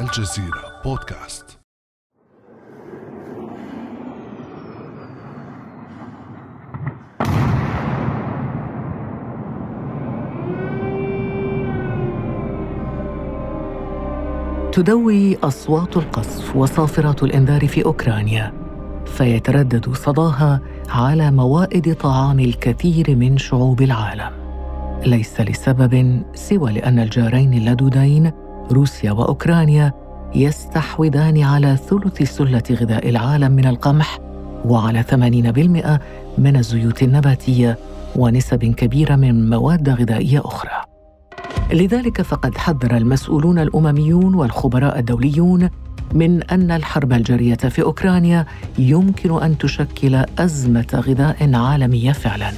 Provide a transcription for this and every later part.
الجزيرة بودكاست. تدوي أصوات القصف وصافرات الإنذار في أوكرانيا فيتردد صداها على موائد طعام الكثير من شعوب العالم. ليس لسبب سوى لأن الجارين اللدودين روسيا وأوكرانيا يستحوذان على ثلث سلة غذاء العالم من القمح وعلى 80% من الزيوت النباتية ونسب كبيرة من مواد غذائية أخرى. لذلك فقد حذر المسؤولون الأمميون والخبراء الدوليون من أن الحرب الجارية في أوكرانيا يمكن أن تشكل أزمة غذاء عالمية فعلا.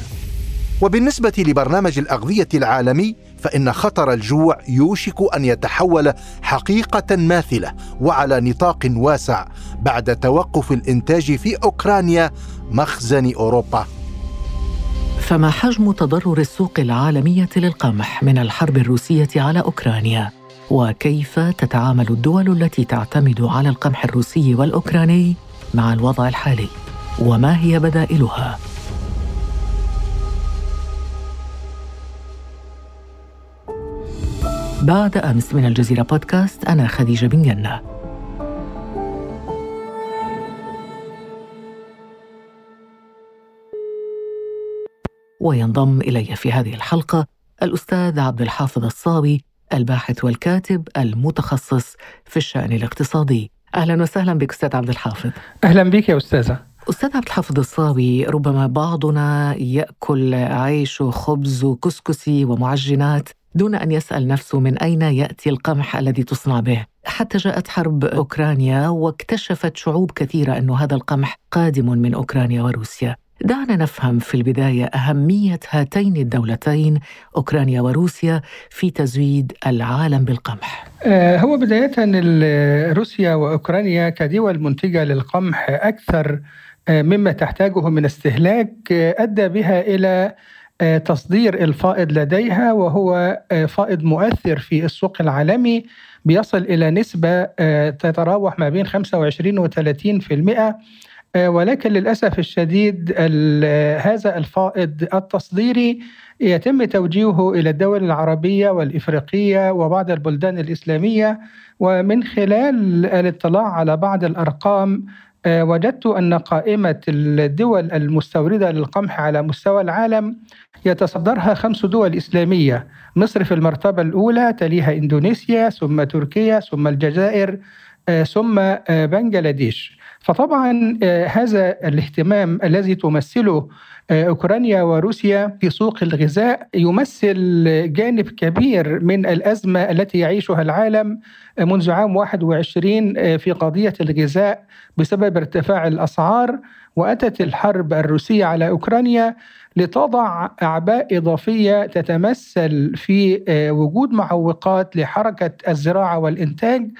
وبالنسبة لبرنامج الأغذية العالمي فإن خطر الجوع يوشك أن يتحول حقيقة ماثلة وعلى نطاق واسع بعد توقف الإنتاج في أوكرانيا مخزن أوروبا. فما حجم تضرر السوق العالمية للقمح من الحرب الروسية على أوكرانيا؟ وكيف تتعامل الدول التي تعتمد على القمح الروسي والأوكراني مع الوضع الحالي؟ وما هي بدائلها؟ بعد أمس من الجزيرة بودكاست أنا خديجة بن جنه وينضم إلي في هذه الحلقة الأستاذ عبد الحافظ الصاوي الباحث والكاتب المتخصص في الشأن الاقتصادي. أهلا وسهلا بك أستاذ عبد الحافظ. أهلا بك يا أستاذة. أستاذ عبد الحافظ الصاوي ربما بعضنا يأكل عيش وخبز وكسكسي ومعجنات دون أن يسأل نفسه من أين يأتي القمح الذي تصنع به حتى جاءت حرب أوكرانيا واكتشفت شعوب كثيرة انه هذا القمح قادم من أوكرانيا وروسيا دعنا نفهم في البداية أهمية هاتين الدولتين أوكرانيا وروسيا في تزويد العالم بالقمح. هو بداية روسيا وأوكرانيا كدول منتجة للقمح أكثر مما تحتاجه من استهلاك أدى بها إلى تصدير الفائض لديها وهو فائض مؤثر في السوق العالمي بيصل إلى نسبة تتراوح ما بين 25 و 30% ولكن للأسف الشديد هذا الفائض التصديري يتم توجيهه إلى الدول العربية والإفريقية وبعض البلدان الإسلامية ومن خلال الاطلاع على بعض الأرقام وجدت أن قائمة الدول المستوردة للقمح على مستوى العالم يتصدرها خمس دول إسلامية، مصر في المرتبة الأولى تليها إندونيسيا ثم تركيا ثم الجزائر ثم بنجلاديش. فطبعا هذا الاهتمام الذي تمثله أوكرانيا وروسيا في سوق الغذاء يمثل جانب كبير من الأزمة التي يعيشها العالم منذ عام 21 في قضية الغذاء بسبب ارتفاع الأسعار وأتت الحرب الروسية على أوكرانيا. لتضع أعباء إضافية تتمثل في وجود معوقات لحركة الزراعة والإنتاج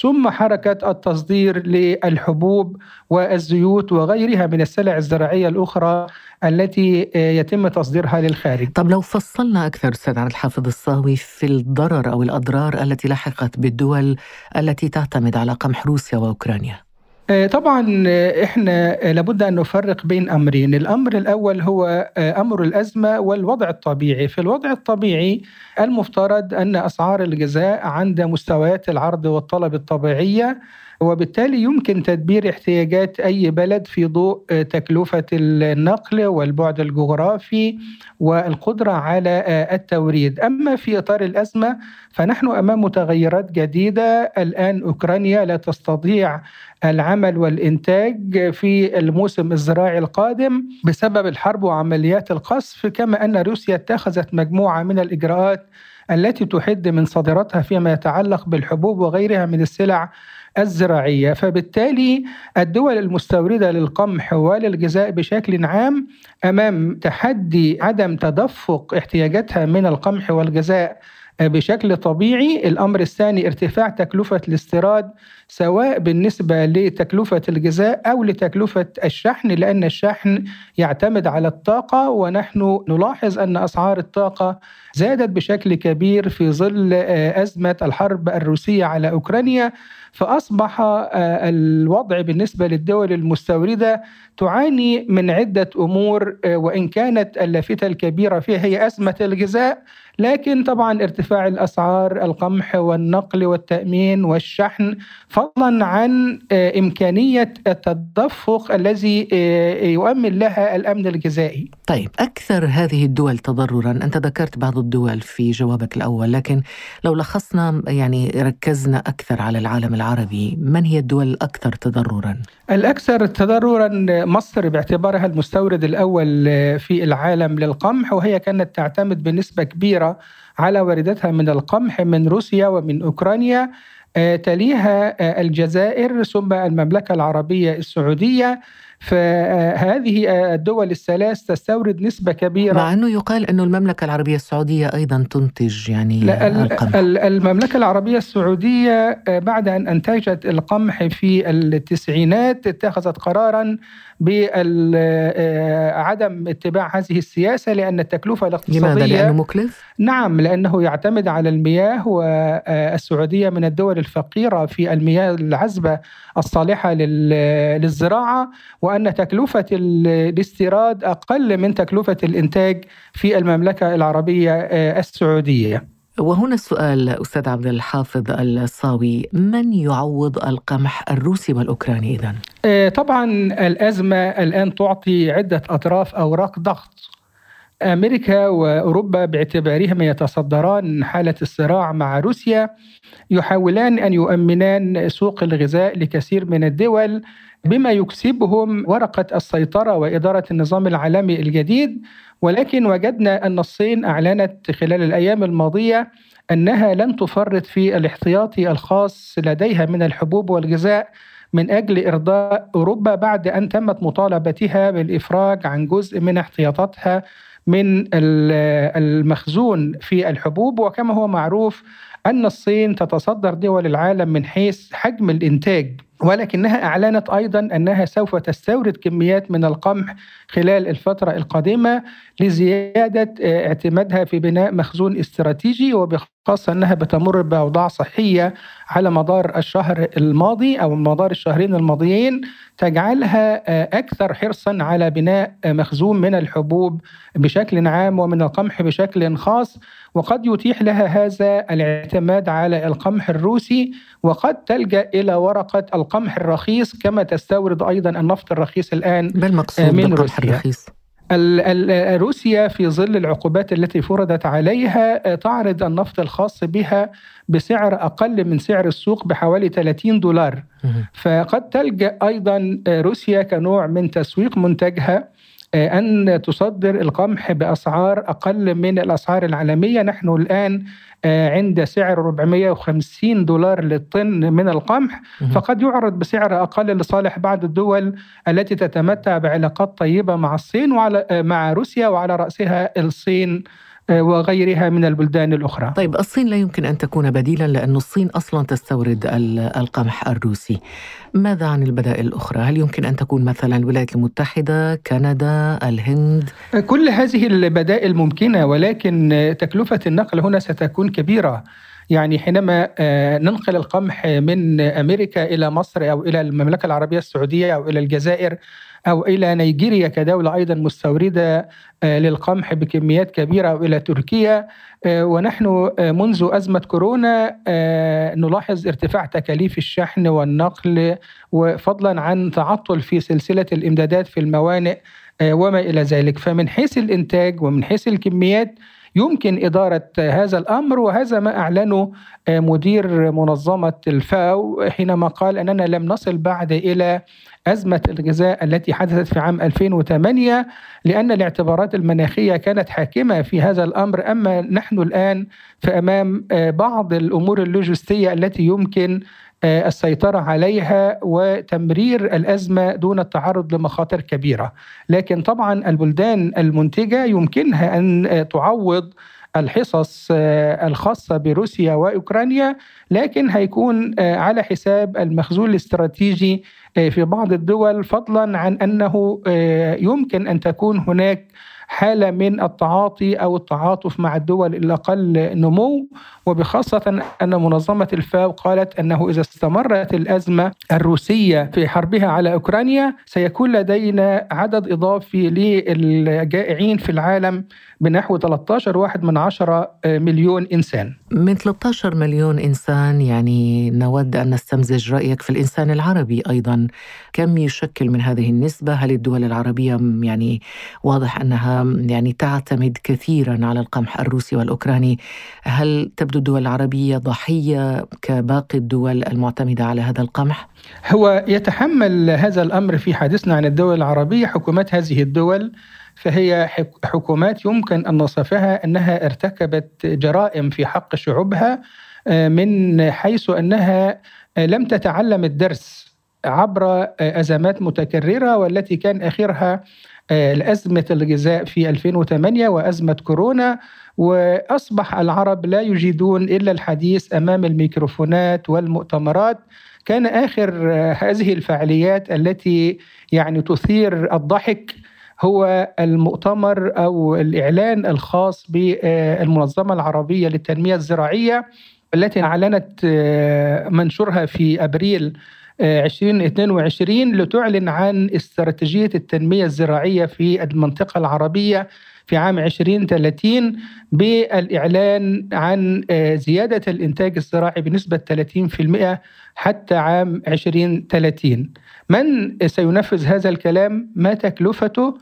ثم حركة التصدير للحبوب والزيوت وغيرها من السلع الزراعية الأخرى التي يتم تصديرها للخارج. طب لو فصلنا أكثر أستاذ عبد الحافظ الصاوي في الضرر أو الأضرار التي لحقت بالدول التي تعتمد على قمح روسيا وأوكرانيا. طبعا إحنا لابد أن نفرق بين أمرين، الأمر الأول هو أمر الأزمة والوضع الطبيعي، في الوضع الطبيعي المفترض أن أسعار الغذاء عند مستويات العرض والطلب الطبيعية وبالتالي يمكن تدبير احتياجات أي بلد في ضوء تكلفة النقل والبعد الجغرافي والقدرة على التوريد، أما في إطار الأزمة فنحن أمام متغيرات جديدة، الآن أوكرانيا لا تستطيع العمل والإنتاج في الموسم الزراعي القادم بسبب الحرب وعمليات القصف كما أن روسيا اتخذت مجموعة من الإجراءات التي تحد من صادراتها فيما يتعلق بالحبوب وغيرها من السلع الزراعية، فبالتالي الدول المستوردة للقمح وللغذاء بشكل عام أمام تحدي عدم تدفق احتياجاتها من القمح والغذاء بشكل طبيعي الأمر الثاني ارتفاع تكلفة الاستيراد سواء بالنسبة لتكلفة الغذاء أو لتكلفة الشحن لأن الشحن يعتمد على الطاقة ونحن نلاحظ أن أسعار الطاقة زادت بشكل كبير في ظل أزمة الحرب الروسية على أوكرانيا. فأصبح الوضع بالنسبة للدول المستوردة تعاني من عدة أمور وإن كانت اللافتة الكبيرة فيها هي أزمة الغذاء لكن طبعا ارتفاع الأسعار القمح والنقل والتأمين والشحن فضلا عن إمكانية التدفق الذي يؤمن لها الأمن الغذائي. طيب أكثر هذه الدول تضررا أنت ذكرت بعض الدول في جوابك الأول لكن لو لخصنا يعني ركزنا أكثر على العالم العربي من هي الدول الأكثر تضررا؟ الأكثر تضررا مصر باعتبارها المستورد الأول في العالم للقمح وهي كانت تعتمد بنسبة كبيرة على وارداتها من القمح من روسيا ومن أوكرانيا تليها الجزائر ثم المملكة العربية السعودية فهذه الدول الثلاث تستورد نسبة كبيرة مع أنه يقال أنه المملكة العربية السعودية أيضا تنتج يعني لا القمح المملكة العربية السعودية بعد أن أنتجت القمح في التسعينات اتخذت قرارا بعدم اتباع هذه السياسة لأن التكلفة الاقتصادية لماذا؟ لأنه مكلف؟ نعم لأنه يعتمد على المياه والسعودية من الدول الفقيرة في المياه العذبة الصالحة للزراعة وأن تكلفة الاستيراد أقل من تكلفة الإنتاج في المملكة العربية السعودية وهنا السؤال أستاذ عبد الحافظ الصاوي من يعوض القمح الروسي والأوكراني إذن؟ طبعا الأزمة الآن تعطي عدة أطراف أوراق ضغط أمريكا وأوروبا باعتبارهما يتصدران حالة الصراع مع روسيا يحاولان أن يؤمنان سوق الغذاء لكثير من الدول بما يكسبهم ورقة السيطرة وإدارة النظام العالمي الجديد. ولكن وجدنا أن الصين أعلنت خلال الأيام الماضية أنها لن تفرط في الاحتياطي الخاص لديها من الحبوب والغذاء من أجل إرضاء أوروبا بعد أن تمت مطالبتها بالإفراج عن جزء من احتياطاتها من المخزون في الحبوب وكما هو معروف أن الصين تتصدر دول العالم من حيث حجم الإنتاج ولكنها أعلنت أيضا أنها سوف تستورد كميات من القمح خلال الفترة القادمة لزيادة اعتمادها في بناء مخزون استراتيجي وبخاصة أنها بتمر بأوضاع صحية على مدار الشهر الماضي أو مدار الشهرين الماضيين تجعلها أكثر حرصا على بناء مخزون من الحبوب بشكل عام ومن القمح بشكل خاص. وقد يتيح لها هذا الاعتماد على القمح الروسي وقد تلجأ إلى ورقة القمح الرخيص كما تستورد أيضا النفط الرخيص الآن ما المقصود من بالقمح روسيا. الرخيص؟ روسيا في ظل العقوبات التي فرضت عليها تعرض النفط الخاص بها بسعر أقل من سعر السوق بحوالي 30 دولار. فقد تلجأ أيضا روسيا كنوع من تسويق منتجها. أن تصدر القمح بأسعار أقل من الأسعار العالمية. نحن الآن عند سعر 450 دولار للطن من القمح. فقد يعرض بسعر أقل لصالح بعض الدول التي تتمتع بعلاقات طيبة مع الصين وعلى مع روسيا وعلى رأسها الصين. وغيرها من البلدان الأخرى طيب الصين لا يمكن أن تكون بديلا لأن الصين أصلا تستورد القمح الروسي ماذا عن البدائل الأخرى؟ هل يمكن أن تكون مثلا الولايات المتحدة، كندا، الهند؟ كل هذه البدائل ممكنة ولكن تكلفة النقل هنا ستكون كبيرة يعني حينما ننقل القمح من أمريكا إلى مصر أو إلى المملكة العربية السعودية أو إلى الجزائر أو إلى نيجيريا كدولة أيضا مستوردة للقمح بكميات كبيرة أو إلى تركيا. ونحن منذ أزمة كورونا نلاحظ ارتفاع تكاليف الشحن والنقل وفضلا عن تعطل في سلسلة الإمدادات في الموانئ وما إلى ذلك. فمن حيث الإنتاج ومن حيث الكميات يمكن إدارة هذا الأمر وهذا ما أعلنه مدير منظمة الفاو حينما قال أننا لم نصل بعد إلى أزمة الغذاء التي حدثت في عام 2008 لأن الاعتبارات المناخية كانت حاكمة في هذا الأمر. أما نحن الآن فأمام بعض الأمور اللوجستية التي يمكن السيطرة عليها وتمرير الأزمة دون التعرض لمخاطر كبيرة. لكن طبعا البلدان المنتجة يمكنها أن تعوض الحصص الخاصة بروسيا وأوكرانيا لكن هيكون على حساب المخزون الاستراتيجي في بعض الدول فضلا عن أنه يمكن أن تكون هناك حالة من التعاطي أو التعاطف مع الدول الأقل نمو وبخاصة أن منظمة الفاو قالت أنه إذا استمرت الأزمة الروسية في حربها على أوكرانيا سيكون لدينا عدد إضافي للجائعين في العالم بنحو 13 واحد من عشرة مليون إنسان. من 13 مليون إنسان يعني نود أن نستمزج رأيك في الإنسان العربي أيضا. كم يشكل من هذه النسبة؟ هل الدول العربية يعني واضح أنها يعني تعتمد كثيرا على القمح الروسي والأوكراني هل تبدو الدول العربية ضحية كباقي الدول المعتمدة على هذا القمح؟ هو يتحمل هذا الأمر في حديثنا عن الدول العربية حكومات هذه الدول فهي حكومات يمكن أن نصفها أنها ارتكبت جرائم في حق شعوبها آه، من حيث أنها آه، لم تتعلم الدرس عبر آه، أزمات متكررة والتي كان أخرها الأزمة الغذاء في 2008 وأزمة كورونا وأصبح العرب لا يجيدون إلا الحديث أمام الميكروفونات والمؤتمرات. كان آخر هذه الفعاليات التي يعني تثير الضحك هو المؤتمر أو الإعلان الخاص بالمنظمة العربية للتنمية الزراعية التي أعلنت آه، منشورها في أبريل 2022 آه، لتعلن عن استراتيجية التنمية الزراعية في المنطقة العربية في عام 2030 بالإعلان عن آه، زيادة الإنتاج الزراعي بنسبة 30% حتى عام 2030 من سينفذ هذا الكلام؟ ما تكلفته؟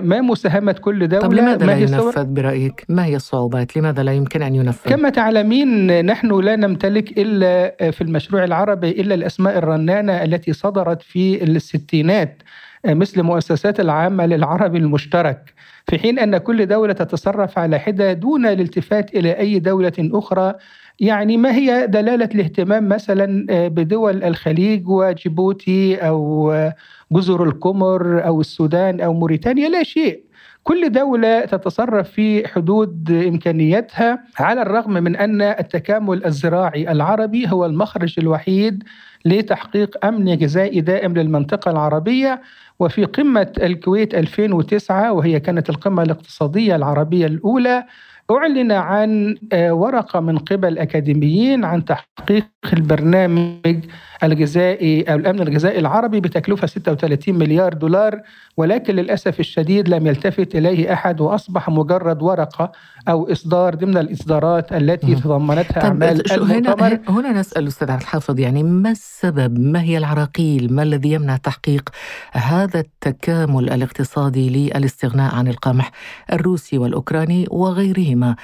ما مساهمة كل دولة طب لماذا لا ينفذ برأيك؟ ما هي الصعوبات؟ لماذا لا يمكن أن ينفذ؟ كما تعلمين نحن لا نمتلك إلا في المشروع العربي إلا الأسماء الرنانة التي صدرت في الستينات آه، مثل مؤسسات العامة للعربي المشترك في حين أن كل دولة تتصرف على حدة دون الالتفات إلى أي دولة أخرى يعني ما هي دلالة الاهتمام مثلا آه، بدول الخليج وجيبوتي أو آه، جزر القمر أو السودان أو موريتانيا لا شيء. كل دولة تتصرف في حدود إمكانياتها على الرغم من أن التكامل الزراعي العربي هو المخرج الوحيد لتحقيق أمن غذائي دائم للمنطقة العربية. وفي قمة الكويت 2009 وهي كانت القمة الاقتصادية العربية الأولى أعلن عن آه، ورقة من قبل أكاديميين عن تحقيق البرنامج الغذائي أو الأمن الغذائي العربي بتكلفة 36 مليار دولار ولكن للأسف الشديد لم يلتفت إليه أحد وأصبح مجرد ورقة أو إصدار ضمن الإصدارات التي تضمنتها أعمال هنا, هنا نسأل أستاذ عبد الحافظ يعني ما السبب؟ ما هي العراقيل؟ ما الذي يمنع تحقيق هذا التكامل الاقتصادي للاستغناء عن القمح الروسي والأوكراني وغيرهما؟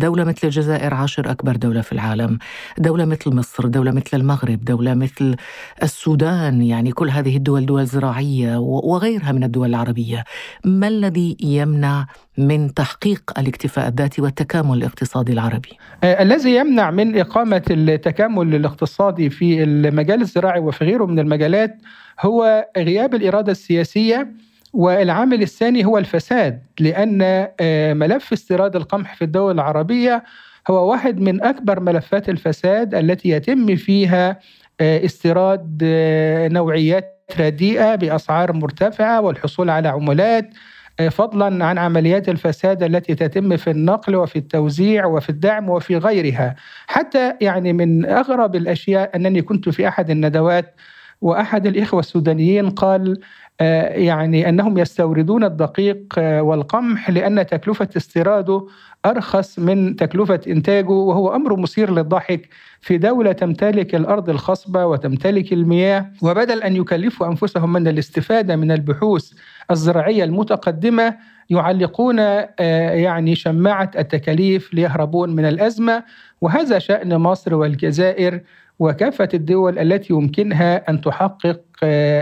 دولة مثل الجزائر عاشر أكبر دولة في العالم دولة مثل مصر دولة مثل المغرب دولة مثل السودان يعني كل هذه الدول دول زراعية وغيرها من الدول العربية. ما الذي يمنع من تحقيق الاكتفاء الذاتي والتكامل الاقتصادي العربي؟ آه الذي يمنع من إقامة التكامل الاقتصادي في المجال الزراعي وفي غيره من المجالات هو غياب الإرادة السياسية والعامل الثاني هو الفساد لأن آه، ملف استيراد القمح في الدول العربية هو واحد من أكبر ملفات الفساد التي يتم فيها آه، استيراد آه، نوعيات رديئة بأسعار مرتفعة والحصول على عمولات فضلا عن عمليات الفساد التي تتم في النقل وفي التوزيع وفي الدعم وفي غيرها. حتى يعني من أغرب الأشياء أنني كنت في أحد الندوات وأحد الإخوة السودانيين قال يعني أنهم يستوردون الدقيق آه، والقمح لأن تكلفة استيراده أرخص من تكلفة إنتاجه وهو أمر مثير للضحك. في دولة تمتلك الأرض الخصبة وتمتلك المياه وبدل أن يكلفوا أنفسهم من الاستفادة من البحوث الزراعية المتقدمة يعلقون آه، يعني شماعة التكاليف ليهربون من الأزمة. وهذا شأن مصر والجزائر وكافة الدول التي يمكنها أن تحقق آه،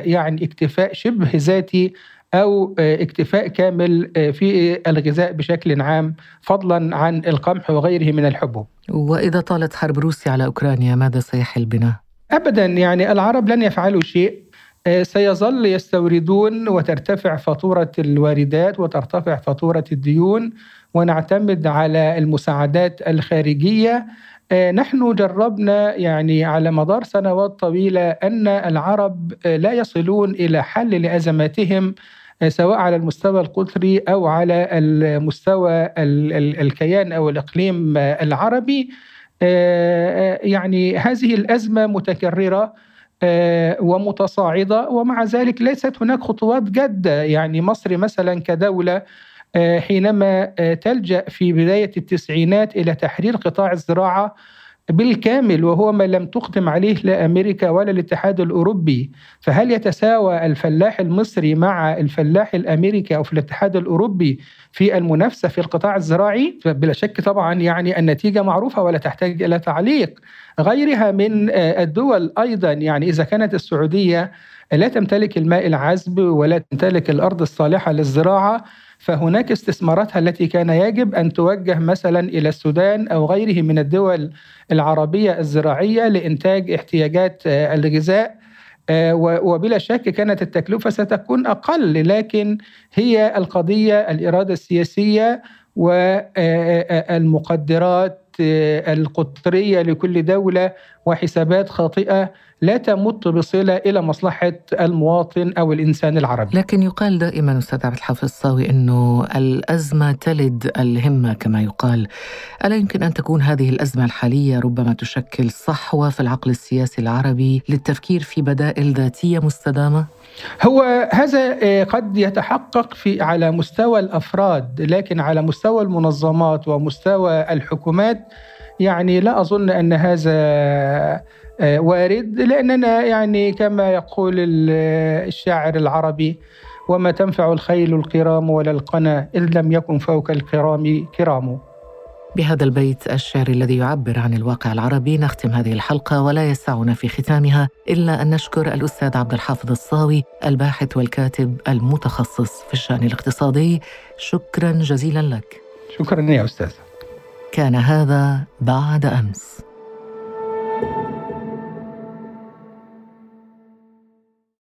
يعني اكتفاء شبه ذاتي أو آه، اكتفاء كامل آه، في الغذاء بشكل عام فضلا عن القمح وغيره من الحبوب وإذا طالت حرب روسيا على أوكرانيا ماذا سيحل بنا؟ أبدا يعني العرب لن يفعلوا شيء سيظل يستوردون وترتفع فاتورة الواردات وترتفع فاتورة الديون ونعتمد على المساعدات الخارجية نحن جربنا يعني على مدار سنوات طويلة أن العرب لا يصلون إلى حل لأزماتهم سواء على المستوى القطري أو على المستوى الكيان أو الإقليم العربي. يعني هذه الأزمة متكررة ومتصاعدة ومع ذلك ليست هناك خطوات جادة. يعني مصر مثلا كدولة حينما تلجأ في بداية التسعينات إلى تحرير قطاع الزراعة بالكامل وهو ما لم تقدم عليه لا أمريكا ولا الاتحاد الأوروبي، فهل يتساوى الفلاح المصري مع الفلاح الأمريكي أو في الاتحاد الأوروبي في المنافسة في القطاع الزراعي؟ بلا شك طبعا يعني النتيجة معروفة ولا تحتاج إلى تعليق. غيرها من الدول أيضا يعني إذا كانت السعودية لا تمتلك الماء العذب ولا تمتلك الأرض الصالحة للزراعة فهناك استثماراتها التي كان يجب أن توجه مثلا إلى السودان أو غيره من الدول العربية الزراعية لإنتاج احتياجات الغذاء وبلا شك كانت التكلفة ستكون أقل لكن هي القضية الإرادة السياسية والمقدرات القطرية لكل دولة وحسابات خاطئة لا تمت بصلة إلى مصلحة المواطن أو الإنسان العربي. لكن يقال دائما أستاذ عبد الحافظ الصاوي إنه الأزمة تلد الهمة كما يقال. ألا يمكن أن تكون هذه الأزمة الحالية ربما تشكل صحوة في العقل السياسي العربي للتفكير في بدائل ذاتية مستدامة؟ هو هذا قد يتحقق في على مستوى الأفراد لكن على مستوى المنظمات ومستوى الحكومات يعني لا أظن أن هذا وارد لأننا يعني كما يقول الشاعر العربي وما تنفع الخيل القرام ولا القنا إن لم يكن فوق القرام كرام. بهذا البيت الشعري الذي يعبر عن الواقع العربي. نختم هذه الحلقة ولا يسعنا في ختامها إلا أن نشكر الأستاذ عبد الحافظ الصاوي الباحث والكاتب المتخصص في الشأن الاقتصادي. شكرا جزيلا لك. شكرا يا أستاذ كان هذا بعد أمس.